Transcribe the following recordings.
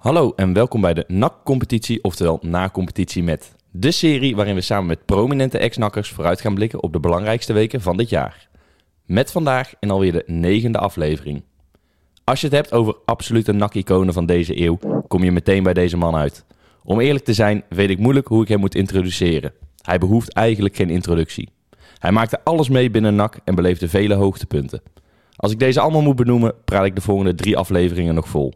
Hallo en welkom bij de NAC-competitie, oftewel na-competitie met. De serie waarin we samen met prominente ex-nakkers vooruit gaan blikken op de belangrijkste weken van dit jaar. Met vandaag in alweer de negende aflevering. Als je het hebt over absolute NAC-iconen van deze eeuw, kom je meteen bij deze man uit. Om eerlijk te zijn, weet ik moeilijk hoe ik hem moet introduceren. Hij behoeft eigenlijk geen introductie. Hij maakte alles mee binnen NAC en beleefde vele hoogtepunten. Als ik deze allemaal moet benoemen, praat ik de volgende drie afleveringen nog vol.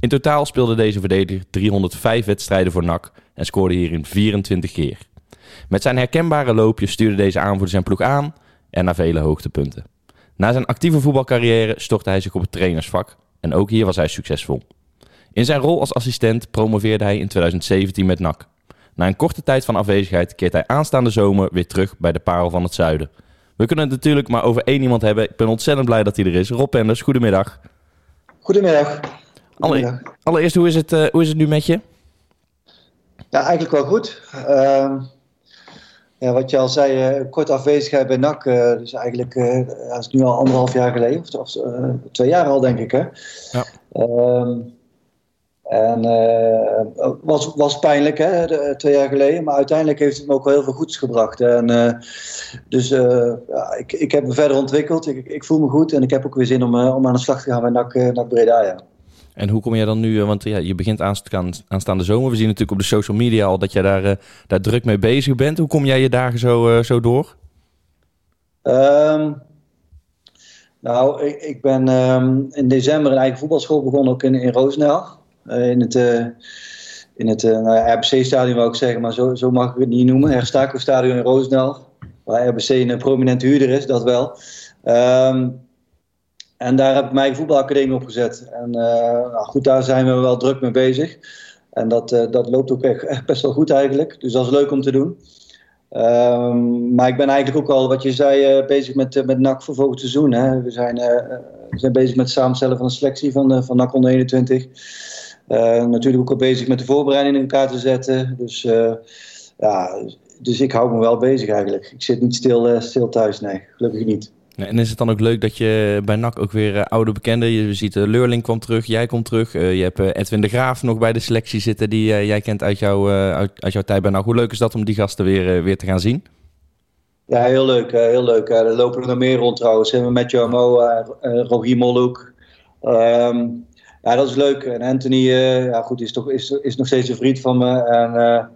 In totaal speelde deze verdediger 305 wedstrijden voor NAC en scoorde hierin 24 keer. Met zijn herkenbare loopje stuurde deze aanvoerder zijn ploeg aan en naar vele hoogtepunten. Na zijn actieve voetbalcarrière stortte hij zich op het trainersvak en ook hier was hij succesvol. In zijn rol als assistent promoveerde hij in 2017 met NAC. Na een korte tijd van afwezigheid keert hij aanstaande zomer weer terug bij de Parel van het Zuiden. We kunnen het natuurlijk maar over één iemand hebben. Ik ben ontzettend blij dat hij er is. Rob Penders, goedemiddag. Goedemiddag. Alle, allereerst, hoe is, het, uh, hoe is het nu met je? Ja, eigenlijk wel goed. Uh, ja, wat je al zei, uh, kort afwezigheid bij NAC. Uh, dus eigenlijk, dat is nu al anderhalf jaar geleden. Of, twee jaar al, denk ik. Hè? Ja. Ehm, en uh, was, was pijnlijk, hè, de, twee jaar geleden. Maar uiteindelijk heeft het me ook wel heel veel goeds gebracht. En, uh, dus uh, ja, ik, ik heb me verder ontwikkeld. Ik, ik voel me goed. En ik heb ook weer zin om, om aan de slag te gaan bij NAC, NAC Breda. Ja. En hoe kom jij dan nu, want ja, je begint aanstaande zomer. We zien natuurlijk op de social media al dat jij daar, daar druk mee bezig bent. Hoe kom jij je dagen zo, zo door? Um, nou, ik, ik ben um, in december een eigen voetbalschool begonnen, ook in, in Roosendaal. Eh, in het, in het nou, RBC-stadion, wou ik zeggen, maar zo, zo mag ik het niet noemen. Herstaco-stadion in Roosendaal, waar RBC een prominente huurder is, dat wel. Um, en daar heb ik mijn voetbalacademie opgezet. En nou goed, daar zijn we wel druk mee bezig. En dat, dat loopt ook echt, best wel goed eigenlijk. Dus dat is leuk om te doen. Um, maar ik ben eigenlijk ook al, wat je zei, bezig met, met NAC voor volgend seizoen. Hè. We, zijn, we zijn bezig met het samenstellen van een selectie van, van NAC onder 21. Uh, natuurlijk ook al bezig met de voorbereiding in elkaar te zetten. Dus, ja, dus ik hou me wel bezig eigenlijk. Ik zit niet stil, stil thuis, nee. Gelukkig niet. En is het dan ook leuk dat je bij NAC ook weer oude bekenden... Je ziet uh, Leurling kwam terug, jij komt terug. je hebt Edwin de Graaf nog bij de selectie zitten... die jij kent uit, jou, uit, jouw tijd bij NAC. Hoe leuk is dat om die gasten weer, weer te gaan zien? Ja, heel leuk. heel leuk. er lopen er nog meer rond trouwens. Met Jomo, Rogier Molhoek... Um, ja, dat is leuk. En Anthony ja, goed, is, toch, is, is nog steeds een vriend van me. En,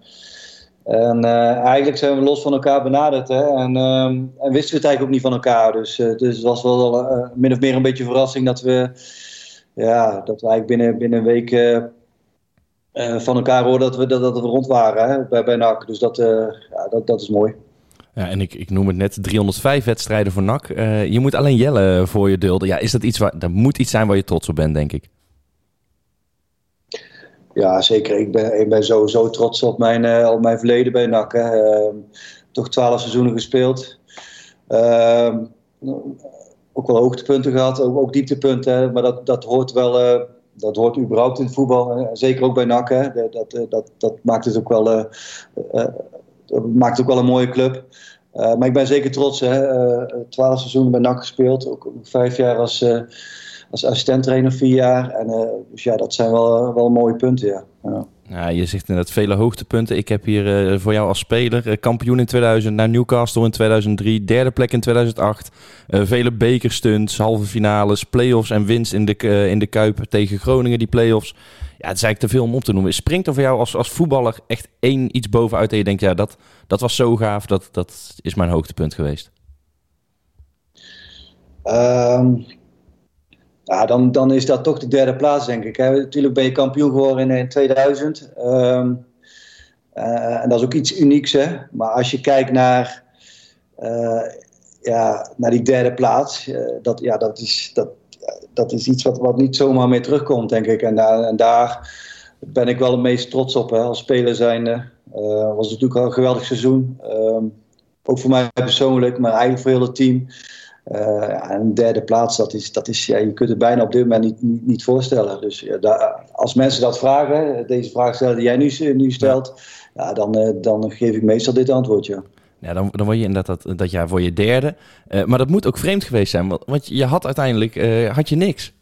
en uh, eigenlijk zijn we los van elkaar benaderd. Hè? En, en wisten we het eigenlijk ook niet van elkaar. Dus, dus het was wel min of meer een beetje verrassing dat we, ja, dat we eigenlijk binnen, binnen een week van elkaar hoorden dat we, dat, dat we rond waren hè? bij, bij NAC. Dus dat, ja, dat, dat is mooi. Ja, en ik, ik noem het net 305 wedstrijden voor NAC. je moet alleen Jelle voor je dulden. Ja, is dat iets waar, dat moet iets zijn waar je trots op bent, denk ik. Ja, zeker. Ik ben, ik ben sowieso trots op mijn, uh, op mijn verleden bij NAC. Hè. Uh, toch twaalf seizoenen gespeeld. Uh, ook wel hoogtepunten gehad, ook, ook dieptepunten. Maar dat, dat hoort wel, uh, dat hoort überhaupt in het voetbal. Zeker ook bij NAC. Hè. Dat, dat, dat, maakt het ook wel, dat maakt ook wel een mooie club. maar ik ben zeker trots. Twaalf seizoenen bij NAC gespeeld. Ook vijf jaar als als assistent-trainer vier jaar. En, uh, dus ja, dat zijn wel, wel mooie punten, ja. ja. Ja, je zegt inderdaad vele hoogtepunten. Ik heb hier uh, voor jou als speler uh, kampioen in 2000, naar Newcastle in 2003, derde plek in 2008. Uh, vele bekerstunts, halve finales, play-offs en winst in de, in de Kuip tegen Groningen, die play-offs. Ja, het is eigenlijk te veel om op te noemen. Springt er voor jou als, als voetballer echt één iets bovenuit en je denkt, ja, dat, dat was zo gaaf, dat, dat is mijn hoogtepunt geweest? Um, ja, dan, dan is dat toch de derde plaats, denk ik. Hè. Natuurlijk ben je kampioen geworden in, 2000. Um, uh, en dat is ook iets unieks. Hè. Maar als je kijkt naar, uh, ja, naar die derde plaats, uh, dat, ja, dat, is, dat, dat is iets wat, wat niet zomaar meer terugkomt, denk ik. En, daar, en daar ben ik wel het meest trots op. Hè. Als speler zijnde was natuurlijk al een geweldig seizoen. Um, ook voor mij persoonlijk, maar eigenlijk voor heel het team. Uh, en een derde plaats, dat is, dat is, ja, je kunt het bijna op dit moment niet, niet, niet voorstellen. Dus ja, als mensen dat vragen, deze vraag stellen die jij nu, nu stelt, ja. dan, uh, dan geef ik meestal dit antwoord. Ja. Ja, dan, dan word je inderdaad dat, dat jaar voor je derde. Uh, maar dat moet ook vreemd geweest zijn, want, want je had uiteindelijk had je niks.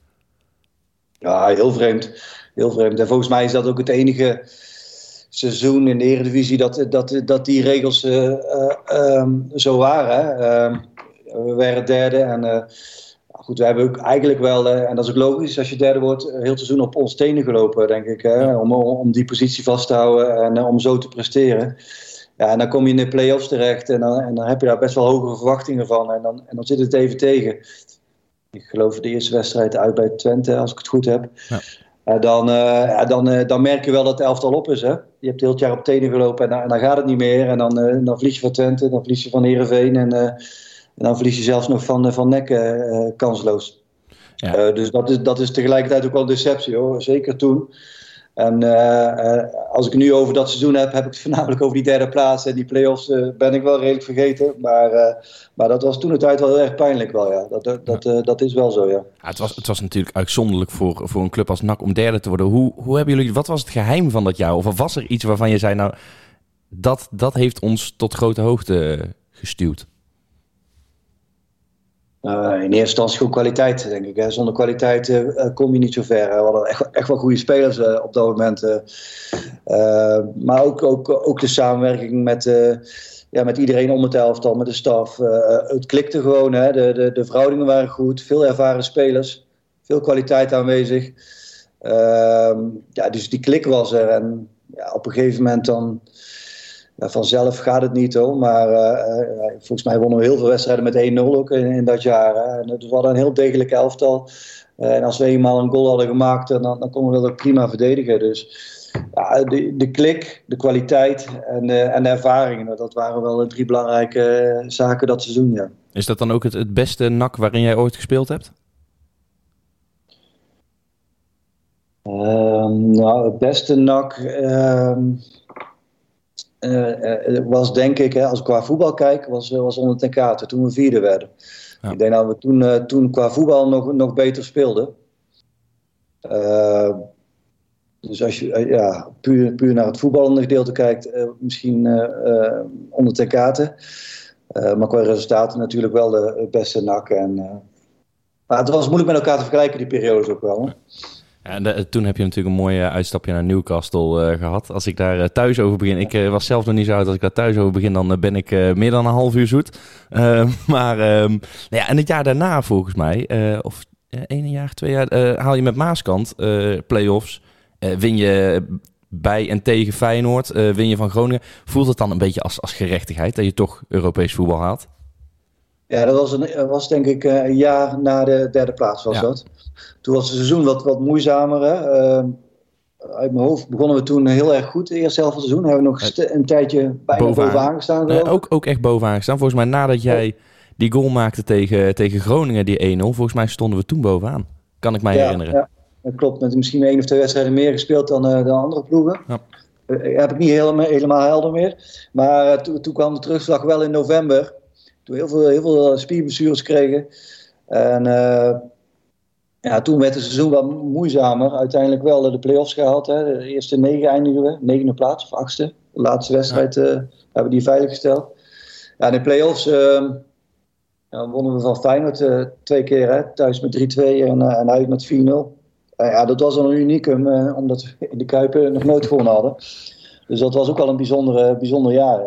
Ja, heel vreemd. Heel vreemd. En volgens mij is dat ook het enige seizoen in de Eredivisie dat, dat, dat die regels uh, zo waren. Uh, we waren derde en goed, we hebben ook eigenlijk wel, en dat is ook logisch als je derde wordt, heel het seizoen op ons tenen gelopen, denk ik. Hè? Om, om die positie vast te houden en om zo te presteren. Ja, en dan kom je in de play-offs terecht en dan, en dan heb je daar best wel hogere verwachtingen van. En dan, en dan zit het even tegen. Ik geloof de eerste wedstrijd uit bij Twente, als ik het goed heb. Ja. Uh, dan, uh, dan, uh, dan merk je wel dat het elftal op is. Hè? Je hebt heel het jaar op tenen gelopen en dan, en dan gaat het niet meer. En dan, dan verlies je van Twente, dan verlies je van Heerenveen. En, en dan verlies je zelfs nog van, van Nek kansloos. Ja. dus dat is, dat is tegelijkertijd ook wel een deceptie hoor. Zeker toen. En uh, uh, als ik het nu over dat seizoen heb, heb ik het voornamelijk over die derde plaats. En die play-offs ben ik wel redelijk vergeten. Maar, maar dat was toen de tijd wel heel erg pijnlijk wel, ja. Dat, dat, ja. dat is wel zo, ja. ja. het, was, het was natuurlijk uitzonderlijk voor, voor een club als NAC om derde te worden. Hoe, hoe hebben jullie, wat was het geheim van dat jaar? Of was er iets waarvan je zei, nou, dat, dat heeft ons tot grote hoogte gestuurd? Uh, in eerste instantie gewoon kwaliteit, denk ik. Hè. Zonder kwaliteit uh, kom je niet zo ver. We hadden echt, echt wel goede spelers op dat moment. maar ook, ook, ook de samenwerking met, ja, met iedereen om het elftal, met de staf. het klikte gewoon. Hè. De, de, de verhoudingen waren goed. Veel ervaren spelers. Veel kwaliteit aanwezig. Ehm, ja, dus die klik was er. En ja, op een gegeven moment dan vanzelf gaat het niet hoor, maar uh, volgens mij wonnen we heel veel wedstrijden met 1-0 ook in, in, dat jaar. Hè. En het was een heel degelijk elftal. Uh, en als we eenmaal een goal hadden gemaakt, dan, dan konden we dat ook prima verdedigen. Dus ja, de, de klik, de kwaliteit en, en de ervaring, dat waren wel de drie belangrijke zaken dat seizoen. Ja. Is dat dan ook het, het beste NAC waarin jij ooit gespeeld hebt? Ehm, nou, het beste NAC... Ehm, was denk ik, hè, als ik qua voetbal kijk, was, was onder ten kaarten toen we vierde werden. Ja. Ik denk dat we toen, toen qua voetbal nog, nog beter speelden. Dus als je ja, puur, puur naar het voetballende gedeelte kijkt, misschien onder ten kaarten. maar qua resultaten natuurlijk wel de beste nak. En, maar het was moeilijk met elkaar te vergelijken, die periodes ook wel. Hè? En de, toen heb je natuurlijk een mooi uitstapje naar Newcastle uh, gehad. Als ik daar uh, thuis over begin, ik uh, was zelf nog niet zo oud. Als ik daar thuis over begin, dan ben ik meer dan een half uur zoet. maar um, nou ja, en het jaar daarna volgens mij, of één jaar, twee jaar, haal je met Maaskant play-offs. win je bij en tegen Feyenoord, win je van Groningen. Voelt het dan een beetje als, als gerechtigheid dat je toch Europees voetbal haalt? Ja, dat was, een, was denk ik een jaar na de derde plaats was ja. dat. Toen was het seizoen wat, wat moeizamer. Hè? Uh, uit mijn hoofd begonnen we toen heel erg goed. De eerste helft van het seizoen hebben we nog een tijdje bijna bovenaan, bovenaan gestaan. Ook, ook echt bovenaan gestaan. Volgens mij nadat jij die goal maakte tegen, tegen Groningen, die 1-0. Volgens mij stonden we toen bovenaan. Kan ik mij ja, herinneren. Ja, dat klopt. Met misschien één of twee wedstrijden meer gespeeld dan, uh, dan andere ploegen. Ja. Uh, heb ik niet helemaal, helemaal helder meer. Maar toen, toen kwam de terugslag wel in november. Toen heel veel, heel veel spierblessures kregen. En ja, toen werd het seizoen wat moeizamer. Uiteindelijk wel de play-offs gehaald. Hè. De eerste negen eindigen we. Negende plaats of achtste. De laatste wedstrijd ja. uh, hebben die veilig gesteld. Ja, in de play-offs uh, ja, wonnen we van Feyenoord uh, twee keer. Hè. Thuis met 3-2 en, en uit met 4-0. ja, dat was een unicum. omdat we in de Kuipen nog nooit gewonnen hadden. Dus dat was ook wel een bijzondere, bijzonder jaar.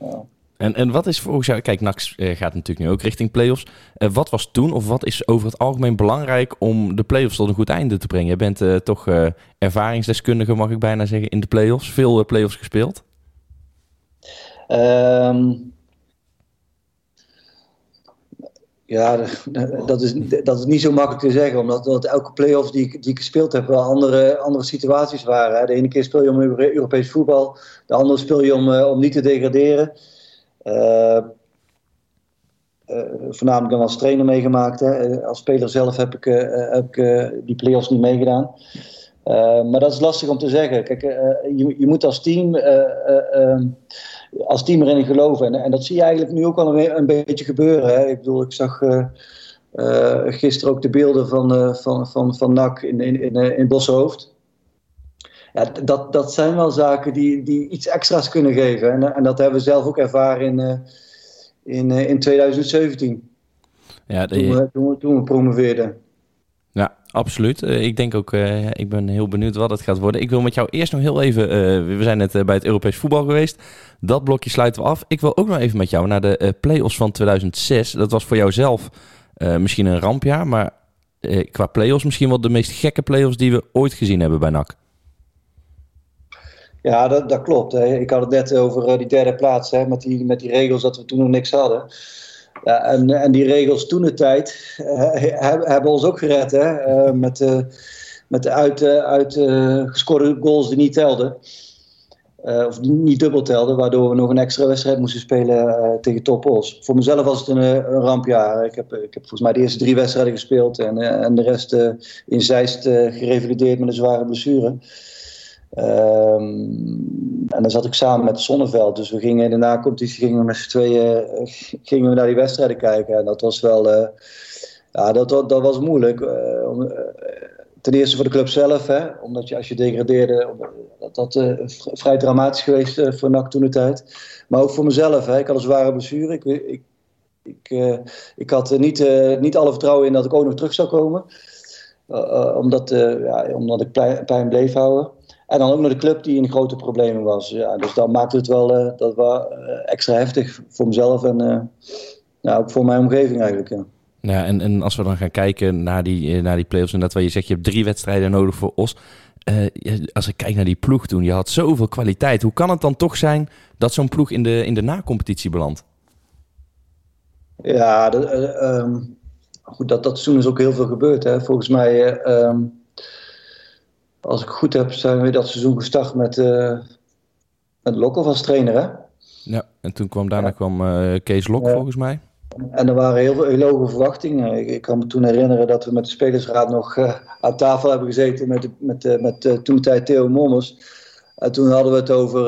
Ja. En, en wat is volgens jou, kijk, NAC uh, gaat natuurlijk nu ook richting play-offs. Uh, wat was toen, of wat is over het algemeen belangrijk om de play-offs tot een goed einde te brengen? Je bent uh, toch ervaringsdeskundige, mag ik bijna zeggen, in de play-offs. Veel play-offs gespeeld? Um, ja, dat is, dat is niet zo makkelijk te zeggen, omdat, elke play-off die, die ik gespeeld heb wel andere, andere situaties waren. Hè. De ene keer speel je om Europees voetbal, de andere speel je om, om niet te degraderen. Uh, uh, voornamelijk dan als trainer meegemaakt. Hè. Eh, als speler zelf heb ik, heb ik die play-offs niet meegedaan. maar dat is lastig om te zeggen. Kijk, je, je, moet als team, ehm, als team erin geloven. En, en, dat zie je eigenlijk nu ook al een, beetje gebeuren. Hè. Ik bedoel, ik zag gisteren ook de beelden van, van, van, van NAC in, in, in, in Bossenhoofd ja, dat, dat zijn wel zaken die, die iets extra's kunnen geven. En, en dat hebben we zelf ook ervaren in, uh, in, uh, in 2017. Ja, toen, we, toen, we, toen we promoveerden. Ja, absoluut. ik denk ook, ik ben heel benieuwd wat het gaat worden. Ik wil met jou eerst nog heel even, we zijn net bij het Europees voetbal geweest. Dat blokje sluiten we af. Ik wil ook nog even met jou naar de play-offs van 2006. Dat was voor jou zelf misschien een rampjaar, maar qua play-offs misschien wel de meest gekke play-offs die we ooit gezien hebben bij NAC. Ja, dat, dat klopt. Hè. Ik had het net over uh, die derde plaats, hè, met, die, met die regels dat we toen nog niks hadden. Ja, en, en die regels toen de tijd uh, hebben ons ook gered, hè, uh, met, met de uit, uit goals die niet telden. of niet dubbel telden, waardoor we nog een extra wedstrijd moesten spelen tegen Topos. Voor mezelf was het een, een, rampjaar. Ik heb, ik heb volgens mij de eerste drie wedstrijden gespeeld en, en de rest in Zeist gerevalideerd met een zware blessure. Um, en dan zat ik samen met Zonneveld. Dus we gingen in de nacompetitie gingen we met z'n tweeën eh, gingen we naar die wedstrijden kijken. En dat was wel. Uh, ja, dat, dat, was moeilijk. Om, ten eerste voor de club zelf, hè, omdat je als je degradeerde, dat, dat vrij dramatisch geweest voor NAC toen de tijd. Maar ook voor mezelf. Hè. Ik had een zware blessure. Ik, ik, ik, ik had niet, niet alle vertrouwen in dat ik ook nog terug zou komen. omdat, ja, omdat ik pijn bleef houden. En dan ook nog de club die in grote problemen was. Ja, dus dat maakte het wel, uh, dat wel uh, extra heftig voor mezelf en nou, ook voor mijn omgeving eigenlijk. Ja. Ja, en, en als we dan gaan kijken naar die, naar die play-offs en dat waar je zegt, je hebt drie wedstrijden nodig voor Os. als ik kijk naar die ploeg toen, je had zoveel kwaliteit. Hoe kan het dan toch zijn dat zo'n ploeg in de, in de na-competitie belandt? Ja, de, um, goed, dat, dat toen is ook heel veel gebeurd. Hè. Volgens mij... Um, als ik goed heb, zijn we dat seizoen gestart met, uh, met Lokhoff als trainer, hè? Ja, en toen kwam daarna kwam uh, Kees Lok, volgens mij. En er waren heel, heel hoge verwachtingen. Ik, ik, kan me toen herinneren dat we met de spelersraad nog uh, aan tafel hebben gezeten met, met, met toen tijd Theo Mommers. En toen hadden we het over,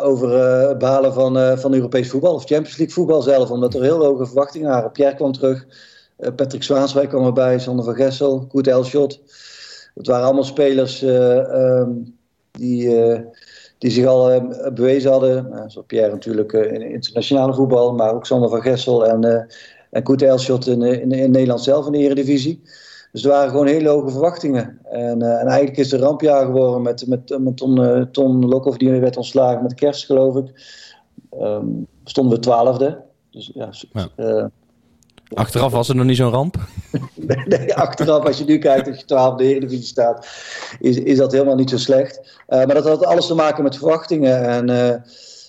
over het behalen van, van Europees voetbal, of Champions League voetbal zelf, omdat er heel hoge verwachtingen waren. Pierre kwam terug, Patrick Zwaanswijk kwam erbij, Sander van Gessel, Koet Elschot. Het waren allemaal spelers uh, um, die, uh, die zich al uh, bewezen hadden. Nou, zoals Pierre natuurlijk in internationale voetbal, maar ook Sander van Gessel en, en Koet Elschot in, in, in, Nederland zelf in de Eredivisie. Dus er waren gewoon hele hoge verwachtingen. En, en eigenlijk is het een rampjaar geworden met, met, met Ton, Ton Lokhoff, die werd ontslagen met kerst, geloof ik. Um, stonden we twaalfde. Dus ja, ja. Achteraf was het nog niet zo'n ramp? nee, achteraf, als je nu kijkt dat je 12 de Eredivisie staat, is, is dat helemaal niet zo slecht. Uh, maar dat had alles te maken met verwachtingen. En uh,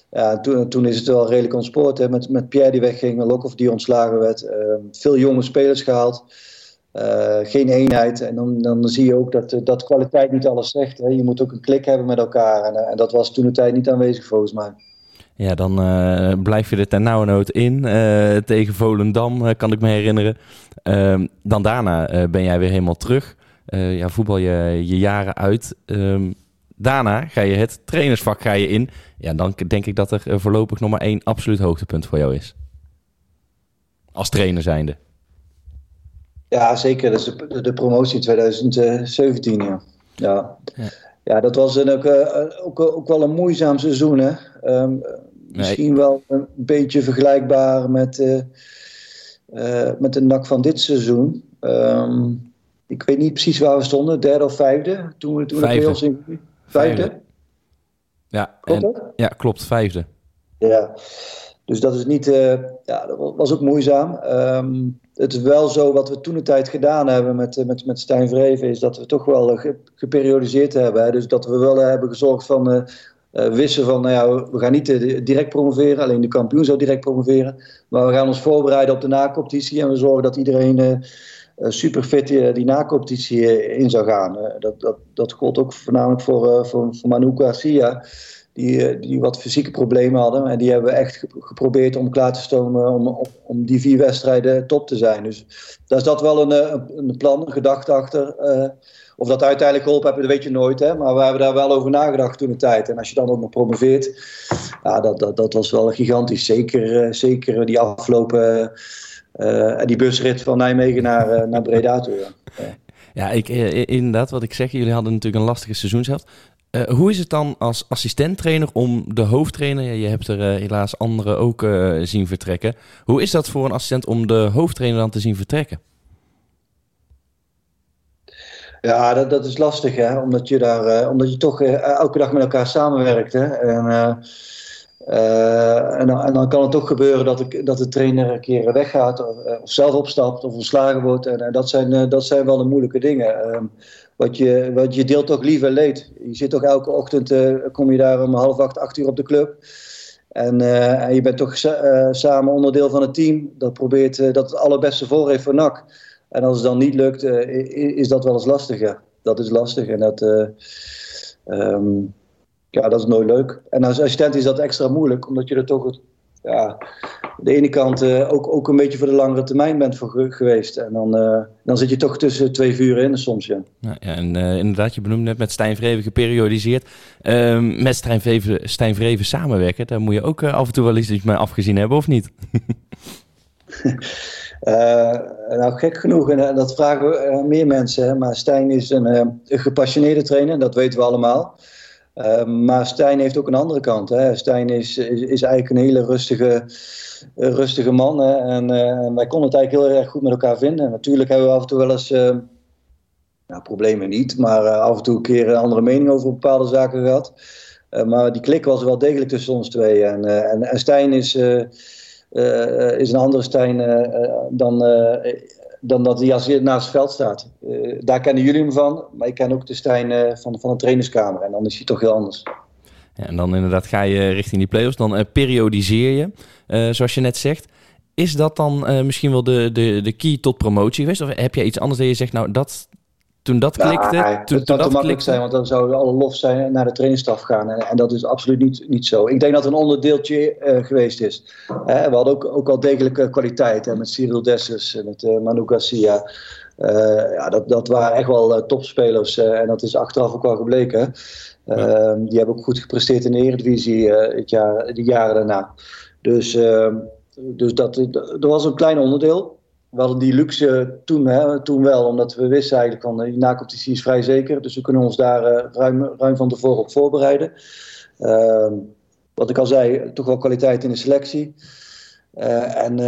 ja, toen, toen is het wel redelijk ontspoord. Met, met Pierre die wegging, Lokhoff die ontslagen werd. Uh, veel jonge spelers gehaald. geen eenheid. En dan, dan zie je ook dat, dat kwaliteit niet alles zegt. Hè. Je moet ook een klik hebben met elkaar. En, en dat was toen de tijd niet aanwezig volgens mij. Ja, dan uh, blijf je er ten nauwe nood in. Uh, tegen Volendam, uh, kan ik me herinneren. Ehm, dan daarna ben jij weer helemaal terug. ja, voetbal je, je jaren uit. Um, daarna ga je het trainersvak ga je in. Ja, dan denk ik dat er voorlopig nog maar één absoluut hoogtepunt voor jou is. Als trainer zijnde. Ja, zeker. Dat is de, de promotie in 2017, ja. Ja. ja. Ja dat was een, ook, ook, ook wel een moeizaam seizoen, hè. Um, misschien wel een beetje vergelijkbaar met, uh, met de nak van dit seizoen. Um, ik weet niet precies waar we stonden, derde of vijfde. Toen we toen vijfde. De in, vijfde? vijfde. Ja, klopt, en, ja, klopt, vijfde. Ja, dus dat is niet, uh, ja, dat was ook moeizaam. Um, het is wel zo wat we toen de tijd gedaan hebben met, met, met Stijn Vreven, is dat we toch wel geperiodiseerd hebben. Dus dat we wel hebben gezorgd van wisten van, nou ja, we gaan niet direct promoveren, alleen de kampioen zou direct promoveren. Maar we gaan ons voorbereiden op de nacompetitie en we zorgen dat iedereen uh, super fit die nacompetitie in zou gaan. dat, dat, dat gold ook voornamelijk voor, voor, voor Manu Garcia, die, die wat fysieke problemen hadden. En die hebben we echt geprobeerd om klaar te stomen om, om die vier wedstrijden top te zijn. Dus daar is dat wel een, een plan, een gedachte achter. Of dat uiteindelijk geholpen hebben, dat weet je nooit. Hè? Maar we hebben daar wel over nagedacht toen de tijd. En als je dan ook nog promoveert, ja, dat, dat, dat was wel gigantisch. Zeker, zeker die afgelopen uh, die busrit van Nijmegen naar, naar Breda toe. Ja, ik, inderdaad, wat ik zeg, jullie hadden natuurlijk een lastige seizoen zelf. Uh, hoe is het dan als assistenttrainer om de hoofdtrainer, je hebt er uh, helaas anderen ook uh, zien vertrekken. Hoe is dat voor een assistent om de hoofdtrainer dan te zien vertrekken? Ja, dat, dat is lastig, hè? Omdat je daar, omdat je toch elke dag met elkaar samenwerkt. Hè? En, en, dan, en, dan, kan het toch gebeuren dat, ik, dat de trainer een keer weggaat of, of zelf opstapt of ontslagen wordt. En, dat, zijn, dat zijn wel de moeilijke dingen. Ehm, wat je, wat je deelt toch liever leed. Je zit toch elke ochtend, kom je daar om half acht, acht uur op de club. En, en je bent toch uh, samen onderdeel van het team dat probeert dat het allerbeste voor heeft voor NAC. En als het dan niet lukt, is dat wel eens lastig. Dat is lastig en dat, um, ja, dat is nooit leuk. En als assistent is dat extra moeilijk, omdat je er toch ja, de ene kant uh, ook, ook een beetje voor de langere termijn bent voor geweest. En dan, uh, dan zit je toch tussen twee vuren in soms, ja. ja, ja en uh, inderdaad, je benoemde net met Stijn Vreven geperiodiseerd. Ehm, met Stijn Vreven, Stijn Vreven samenwerken, daar moet je ook af en toe wel eens iets mee afgezien hebben, of niet? nou, gek genoeg, en dat vragen meer mensen. Hè, maar Stijn is een, een gepassioneerde trainer, dat weten we allemaal. Uh, maar Stijn heeft ook een andere kant. Hè. Stijn is, is, eigenlijk een hele rustige, rustige man. Hè. En uh, wij konden het eigenlijk heel erg goed met elkaar vinden. Natuurlijk hebben we af en toe wel eens uh, nou, problemen niet, maar af en toe een keer een andere mening over bepaalde zaken gehad. maar die klik was wel degelijk tussen ons twee. En, en, en Stijn is, is een andere Stijn dan dan dat hij als hij naast het veld staat. Uh, daar kennen jullie hem van, maar ik ken ook de Stijn uh, van, van de trainerskamer. En dan is hij toch heel anders. Ja, en dan inderdaad ga je richting die play-offs. Dan uh, periodiseer je, zoals je net zegt. Is dat dan misschien wel de, de, de key tot promotie geweest? Of heb je iets anders dat je zegt, nou, dat, toen dat klikte... Ja, toen, het zou makkelijk zijn, want dan zou alle lof zijn naar de trainingsstaf gaan. En, en, dat is absoluut niet, niet zo. Ik denk dat het een onderdeeltje uh, geweest is. we hadden ook, ook al degelijke kwaliteit hè, met Cyril Dessers, met Manu Garcia. Ja, dat, dat waren echt wel topspelers en dat is achteraf ook wel gebleken. Ja. Die hebben ook goed gepresteerd in de Eredivisie het jaar, de jaren daarna. Dus, ehm, dus dat, dat, dat was een klein onderdeel we hadden die luxe toen, hè, toen wel, omdat we wisten eigenlijk van de na-competitie is vrij zeker. Dus we kunnen ons daar uh, ruim, ruim van tevoren op voorbereiden. Uh, wat ik al zei, toch wel kwaliteit in de selectie. Uh, en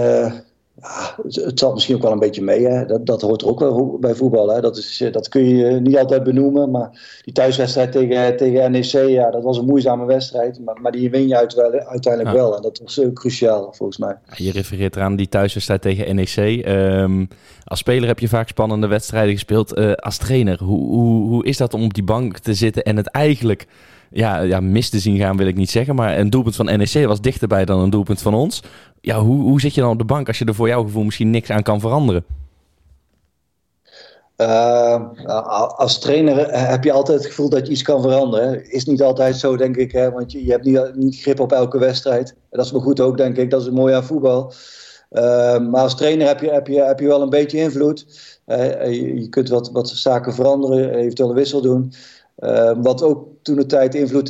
ja, het, zat misschien ook wel een beetje mee. Hè. Dat, dat hoort er ook wel bij voetbal. Hè. Dat, is, dat kun je niet altijd benoemen. Maar die thuiswedstrijd tegen, tegen NEC, ja, dat was een moeizame wedstrijd. Maar, maar die win je uiteindelijk wel. En dat was cruciaal, volgens mij. Je refereert eraan die thuiswedstrijd tegen NEC. Um, ehm, als speler heb je vaak spannende wedstrijden gespeeld. Uh, als trainer, hoe, hoe, hoe is dat om op die bank te zitten en het eigenlijk ja, ja, mis te zien gaan, wil ik niet zeggen. Maar een doelpunt van NEC was dichterbij dan een doelpunt van ons. Ja, hoe, hoe zit je dan op de bank als je er voor jouw gevoel misschien niks aan kan veranderen? Uh, als trainer heb je altijd het gevoel dat je iets kan veranderen. Is niet altijd zo, denk ik. Hè? Want je, hebt niet, niet grip op elke wedstrijd. Dat is maar goed ook, denk ik. Dat is mooi aan voetbal. Uh, maar als trainer heb je, heb, je, heb je wel een beetje invloed. Uh, je, je, kunt wat, wat zaken veranderen, eventueel een wissel doen. Ehm, wat ook toen de tijd invloed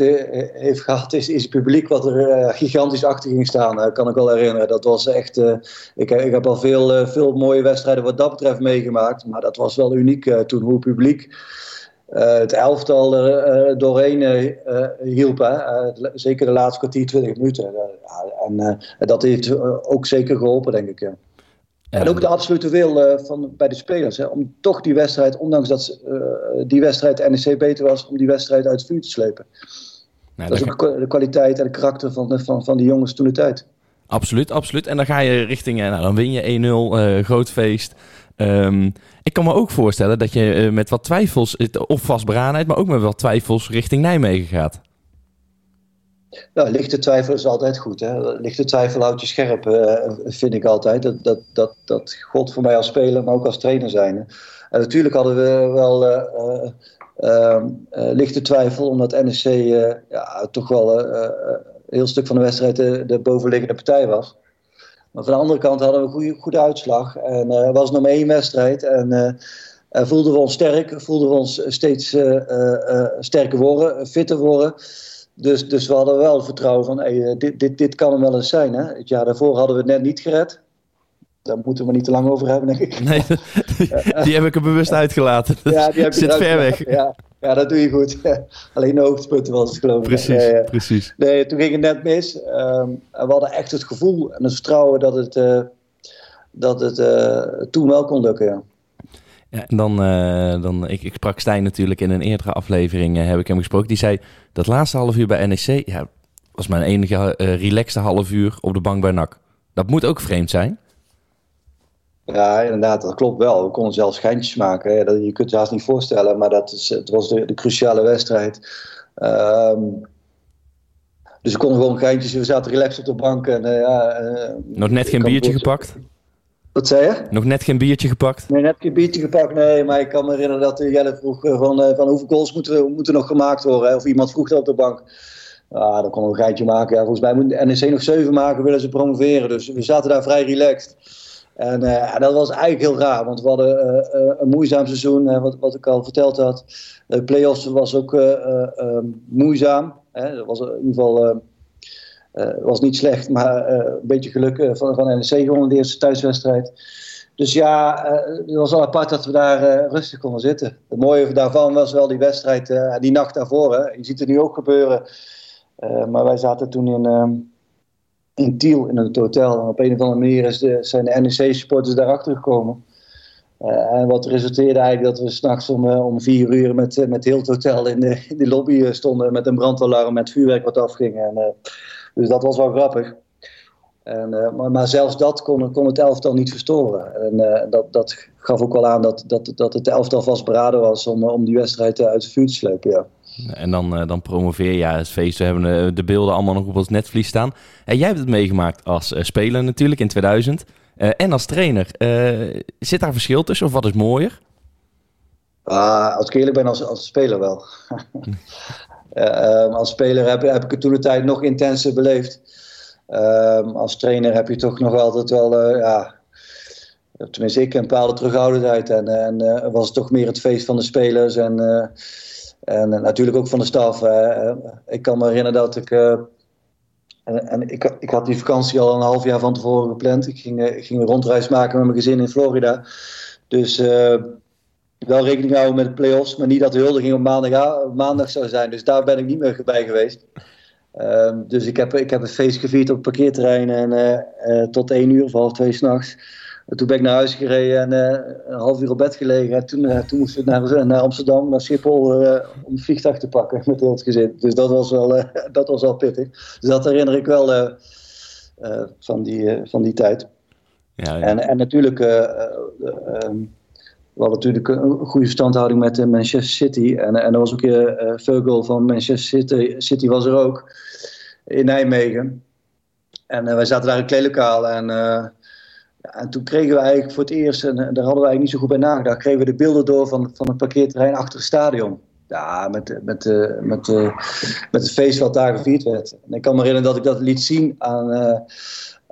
heeft gehad, is, is het publiek wat er uh, gigantisch achter ging staan. Uh, kan ik wel herinneren. Dat was echt. Uh, ik, ik, heb al veel, veel mooie wedstrijden wat dat betreft meegemaakt. Maar dat was wel uniek toen, hoe het publiek. het elftal er doorheen hielp. Zeker de laatste kwartier, 20 minuten. en dat heeft ook zeker geholpen, denk ik. En ook de absolute wil uh, van, bij de spelers. Hè, om toch die wedstrijd, ondanks dat uh, die wedstrijd NEC beter was, om die wedstrijd uit het vuur te slepen. Nou, dat is ook de kwaliteit en de karakter van, van, van die jongens toen de tijd. Absoluut, absoluut. En dan ga je richting, nou, dan win je 1-0, uh, groot feest. Um, ik kan me ook voorstellen dat je met wat twijfels, of vastberadenheid, maar ook met wat twijfels richting Nijmegen gaat. Nou, lichte twijfel is altijd goed. Hè? Lichte twijfel houdt je scherp, uh, vind ik altijd. Dat, dat, dat, dat God voor mij als speler, maar ook als trainer zijn. En natuurlijk hadden we wel uh, uh, lichte twijfel, omdat NEC ja, toch wel een heel stuk van de wedstrijd de, de, bovenliggende partij was. Maar van de andere kant hadden we een goede, goede uitslag. En was nog maar één wedstrijd. En voelden we ons sterk, voelden we ons steeds sterker worden, fitter worden. Dus, dus we hadden wel vertrouwen van, hey, eh, dit, dit, dit kan hem wel eens zijn. Hè? Het jaar daarvoor hadden we het net niet gered. Daar moeten we niet te lang over hebben, denk ik. Nee, die, heb ik er bewust uitgelaten. Ja, die heb Zit ver weg. Ja, ja, dat doe je goed. Alleen de hoogtepunten was het geloof ik. Precies, nee, precies. Nee, toen ging het net mis. Um, we hadden echt het gevoel en het vertrouwen dat het, uh, dat het uh, toen wel kon lukken, ja. Ja, en dan, uh, dan ik, ik sprak Stijn natuurlijk in een eerdere aflevering, uh, heb ik hem gesproken. Die zei, dat laatste half uur bij NEC, ja, was mijn enige uh, relaxte half uur op de bank bij NAC. Dat moet ook vreemd zijn. Ja, inderdaad, dat klopt wel. We konden zelfs schijntjes maken. Hè. je kunt je haast niet voorstellen, maar dat is, het was de, de cruciale wedstrijd. Um, dus we konden gewoon geintjes. We zaten relaxed op de bank. En, ja, Nog net geen biertje gepakt? Wat zei je? Nog net geen biertje gepakt? Nee, net geen biertje gepakt. Nee, maar ik kan me herinneren dat Jelle vroeg van, uh, van hoeveel goals moeten, moeten nog gemaakt worden. Hè? Of iemand vroeg dat op de bank. Ah, dan konden we een geintje maken. Ja, volgens mij moet NEC nog zeven maken, willen ze promoveren. Dus we zaten daar vrij relaxed. En, uh, dat was eigenlijk heel raar, want we hadden uh, een moeizaam seizoen, wat, wat ik al verteld had. De play-offs was ook moeizaam. Hè? Dat was in ieder geval was niet slecht, maar een beetje geluk van, van NEC gewonnen de eerste thuiswedstrijd. Dus ja, het was wel apart dat we daar rustig konden zitten. Het mooie daarvan was wel die wedstrijd, die nacht daarvoor. Je ziet het nu ook gebeuren. maar wij zaten toen in ehm, in Tiel in het hotel. En op een of andere manier is de, zijn de NEC-supporters daarachter gekomen. En wat resulteerde eigenlijk dat we s'nachts om, om vier uur met, met heel het hotel in de, in de lobby stonden met een brandalarm met vuurwerk wat afging. En, dus dat was wel grappig. En, maar, maar, zelfs dat kon, kon, het elftal niet verstoren. En dat, dat gaf ook wel aan dat, dat, dat het elftal vastberaden was om, om die wedstrijd uit het vuur te slepen. Ja. En dan, uh, dan promoveer je. Ja, het feest. We hebben de beelden allemaal nog op ons netvlies staan. En jij hebt het meegemaakt als speler natuurlijk in 2000. en als trainer. zit daar verschil tussen of wat is mooier? Ah, als ik eerlijk ben, als, als speler wel. um, als speler heb, heb ik het toen de tijd nog intenser beleefd. Um, als trainer heb je toch nog altijd wel, ja, tenminste ik een bepaalde terughoudendheid. En, en was het toch meer het feest van de spelers en en natuurlijk ook van de staf. Ik kan me herinneren dat ik. En, en ik, ik, had die vakantie al een half jaar van tevoren gepland. Ik ging, ging een rondreis maken met mijn gezin in Florida. Dus wel rekening houden met de play-offs. Maar niet dat de huldiging op maandag, maandag zou zijn. Dus daar ben ik niet meer bij geweest. Ehm, dus ik heb, ik heb het feest gevierd op het parkeerterrein. En tot één uur of half twee s'nachts toen ben ik naar huis gereden en uh, een half uur op bed gelegen. En toen, toen moesten we naar, naar Amsterdam, naar Schiphol, om het vliegtuig te pakken met heel het gezin. Dus dat was wel, dat was wel pittig. Dus dat herinner ik wel van, die, van die tijd. Ja, ja. En, en natuurlijk, um, we hadden natuurlijk een goede verstandhouding met Manchester City. En, en er was ook uh, Vogel van Manchester City, City was er ook in Nijmegen. En wij zaten daar in het kleedlokaal en en toen kregen we eigenlijk voor het eerst, en daar hadden we eigenlijk niet zo goed bij nagedacht, kregen we de beelden door van, van het parkeerterrein achter het stadion. Ja, met, met, met, met het feest wat daar gevierd werd. En ik kan me herinneren dat ik dat liet zien aan,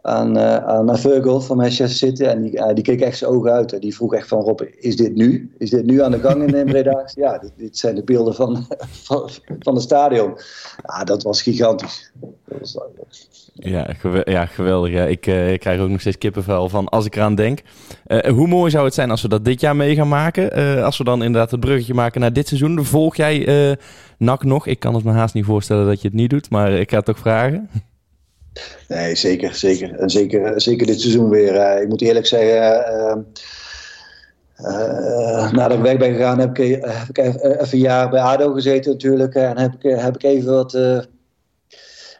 aan, uh, aan Virgil van Manchester City. En die, uh, die keek echt zijn ogen uit. En die vroeg echt van Rob, is dit nu? Is dit nu aan de gang in Breda? ja, dit, dit, zijn de beelden van, van, van het stadion. Ja, dat was gigantisch. Dat was, ja, ja, geweldig. Ja. Ik, uh, ik, krijg ook nog steeds kippenvel van als ik eraan denk. Uh, hoe mooi zou het zijn als we dat dit jaar mee gaan maken? Uh, als we dan inderdaad het bruggetje maken naar dit seizoen. Volg jij NAC nog? Ik kan het me haast niet voorstellen dat je het niet doet, maar ik ga het toch vragen. Nee, zeker. Zeker, en zeker, zeker dit seizoen weer. ik moet eerlijk zeggen... nadat ik weg ben gegaan heb ik, heb ik even, een jaar bij ADO gezeten natuurlijk. En heb ik, heb ik even wat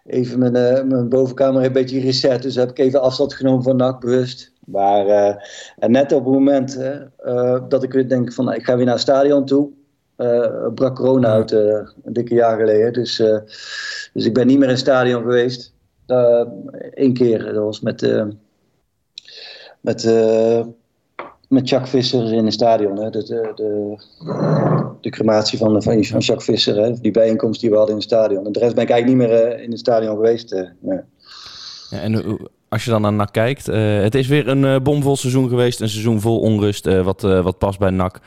even mijn, uh, mijn bovenkamer een beetje reset. Dus heb ik even afstand genomen van NAC bewust. Maar en net op het moment dat ik weer denk van ik ga weer naar het stadion toe. brak corona uit een dikke jaar geleden. Dus, dus ik ben niet meer in het stadion geweest. Eén keer, dat was met, met met Jacques Visser in het stadion. Hè. De, de, de, de crematie van, van, Jacques Visser. Hè. Die bijeenkomst die we hadden in het stadion. En de rest ben ik eigenlijk niet meer uh, in het stadion geweest. Uh, nee. ja, en als je dan naar NAC kijkt. Uh, het is weer een bomvol seizoen geweest. Een seizoen vol onrust. wat, wat past bij NAC.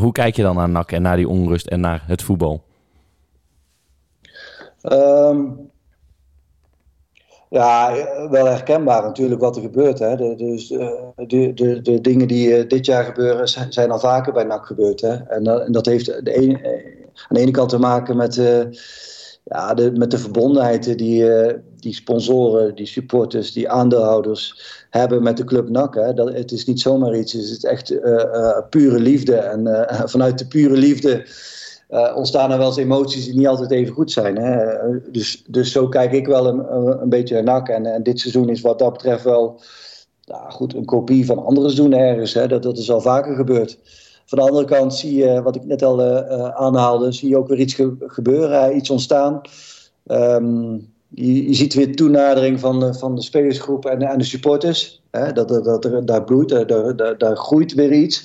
hoe kijk je dan naar NAC en naar die onrust en naar het voetbal? Um, ja, wel herkenbaar natuurlijk wat er gebeurt. Hè. De, dus, de, de, de dingen die uh, dit jaar gebeuren zijn al vaker bij NAC gebeurd. Hè. En, dat, en dat heeft de ene, aan de ene kant te maken met, ja, de, met de verbondenheid die, die sponsoren, die supporters, die aandeelhouders hebben met de club NAC. Hè, dat, het is niet zomaar iets, het is echt pure liefde. En vanuit de pure liefde ontstaan er wel eens emoties die niet altijd even goed zijn. Hè. Dus, dus zo kijk ik wel een, een beetje naar. En, en dit seizoen is wat dat betreft wel nou, goed, een kopie van andere seizoenen ergens. Hè. Dat, dat is al vaker gebeurd. Van de andere kant zie je, wat ik net al uh, aanhaalde, zie je ook weer iets gebeuren, iets ontstaan. Um, je, ziet weer toenadering van de, van de spelersgroep en, en de supporters. Hè? Dat, dat, daar bloeit, daar, daar, groeit weer iets.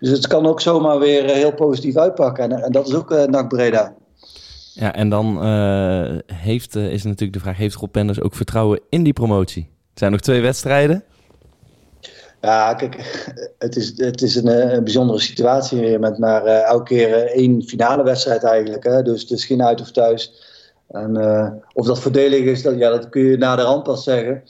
Dus het kan ook zomaar weer heel positief uitpakken. En, en dat is ook uh, NAC Breda. Ja, en dan uh, heeft, uh, is natuurlijk de vraag: heeft Rob Penders ook vertrouwen in die promotie? Er zijn nog twee wedstrijden. Ja, kijk, het is, het is een, een bijzondere situatie weer met maar uh, elke keer één finale wedstrijd eigenlijk. Hè? Dus het is geen uit of thuis. En of dat voordelig is, dat, ja, dat kun je na de rand pas zeggen.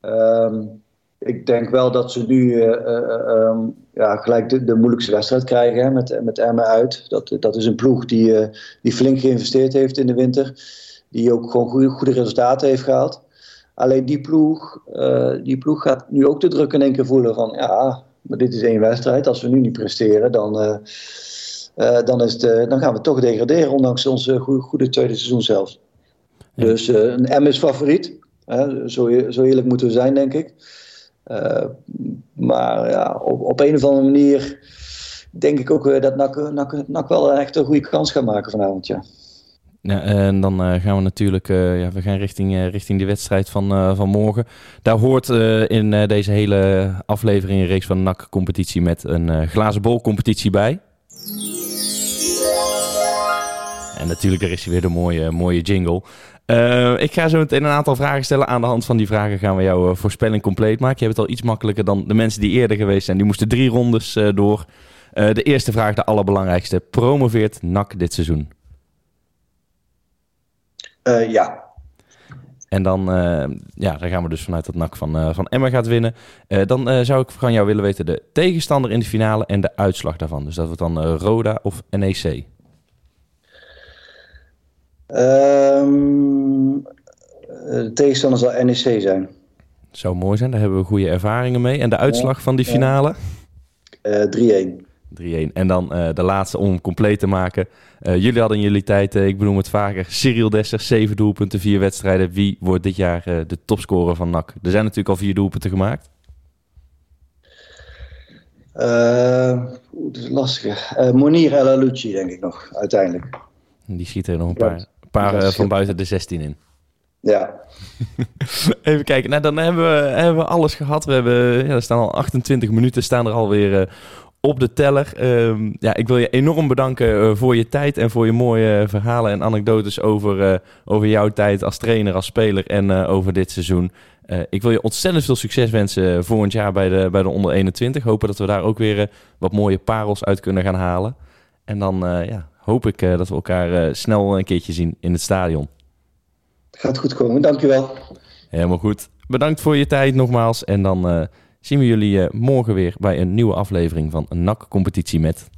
Um, ik denk wel dat ze nu um, ja, gelijk de, de, moeilijkste wedstrijd krijgen hè, met, met Emmen uit. Dat, dat is een ploeg die, die flink geïnvesteerd heeft in de winter. Die ook gewoon goede, goede resultaten heeft gehaald. Alleen die ploeg, uh, die ploeg gaat nu ook de druk in één keer voelen van ja, maar dit is één wedstrijd. Als we nu niet presteren, dan, uh, uh, dan, is dan gaan we toch degraderen, ondanks onze goede, goede tweede seizoen zelf. Ja. Dus een M is favoriet. zo, zo eerlijk moeten we zijn, denk ik. Maar ja, op, op een of andere manier denk ik ook dat NAC, NAC, NAC wel echt een goede kans gaat maken vanavond. Ja. Ja, en dan uh, gaan we natuurlijk ja, we gaan richting, uh, richting de wedstrijd van, van morgen. Daar hoort in deze hele aflevering een reeks van NAC-competitie met een glazen bol-competitie bij. En natuurlijk, er is weer de mooie, mooie jingle. ik ga zo meteen een aantal vragen stellen. Aan de hand van die vragen gaan we jouw voorspelling compleet maken. Je hebt het al iets makkelijker dan de mensen die eerder geweest zijn. Die moesten drie rondes door. de eerste vraag, de allerbelangrijkste. Promoveert NAC dit seizoen? Ja. En dan, ja, dan gaan we dus vanuit dat NAC van, van Emma gaat winnen. dan zou ik van jou willen weten de tegenstander in de finale en de uitslag daarvan. Dus dat wordt dan Roda of NEC? Um, de tegenstander zal NEC zijn. Zou mooi zijn, daar hebben we goede ervaringen mee. En de uitslag van die finale? 3-1. 3-1. En dan uh, de laatste om compleet te maken. Uh, jullie hadden in jullie tijd, uh, ik benoem het vaker, Cyril Desser, 7 doelpunten, 4 wedstrijden. Wie wordt dit jaar de topscorer van NAC? Er zijn natuurlijk al vier doelpunten gemaakt. dat is lastig. Monir El Alouchi, denk ik nog, uiteindelijk. Die schiet er nog een paar, een paar van buiten de 16 in. Ja. Even kijken. Nou, dan hebben we, hebben we alles gehad. We hebben, ja, er staan al 28 minuten staan er alweer uh, op de teller. Um, ja, ik wil je enorm bedanken uh, voor je tijd en voor je mooie verhalen en anekdotes over, uh, over jouw tijd als trainer, als speler en uh, over dit seizoen. ik wil je ontzettend veel succes wensen volgend jaar bij de, bij de onder 21. Hopen dat we daar ook weer wat mooie parels uit kunnen gaan halen. En dan ja, hoop ik dat we elkaar snel een keertje zien in het stadion. Gaat goed komen, dankjewel. Helemaal goed. Bedankt voor je tijd nogmaals en dan zien we jullie morgen weer bij een nieuwe aflevering van een NAC Competitie met...